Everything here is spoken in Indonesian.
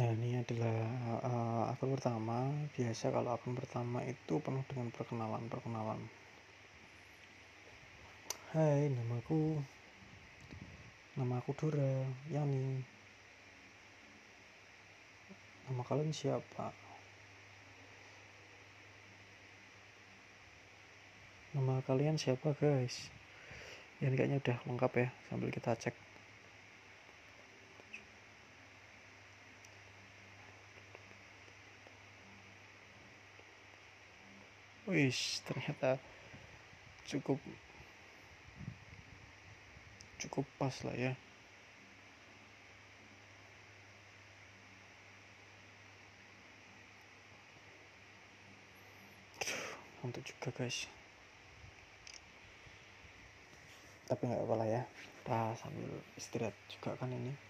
Nah, ini adalah uh, akun pertama. Biasa kalau akun pertama itu penuh dengan perkenalan-perkenalan. Hai, namaku Nama aku Dora, Yani. Nama kalian siapa? Nama kalian siapa, guys? Ya, ini kayaknya udah lengkap ya, sambil kita cek. Wih, ternyata cukup cukup pas lah ya. untuk juga guys. Tapi nggak apa lah ya. Kita sambil istirahat juga kan ini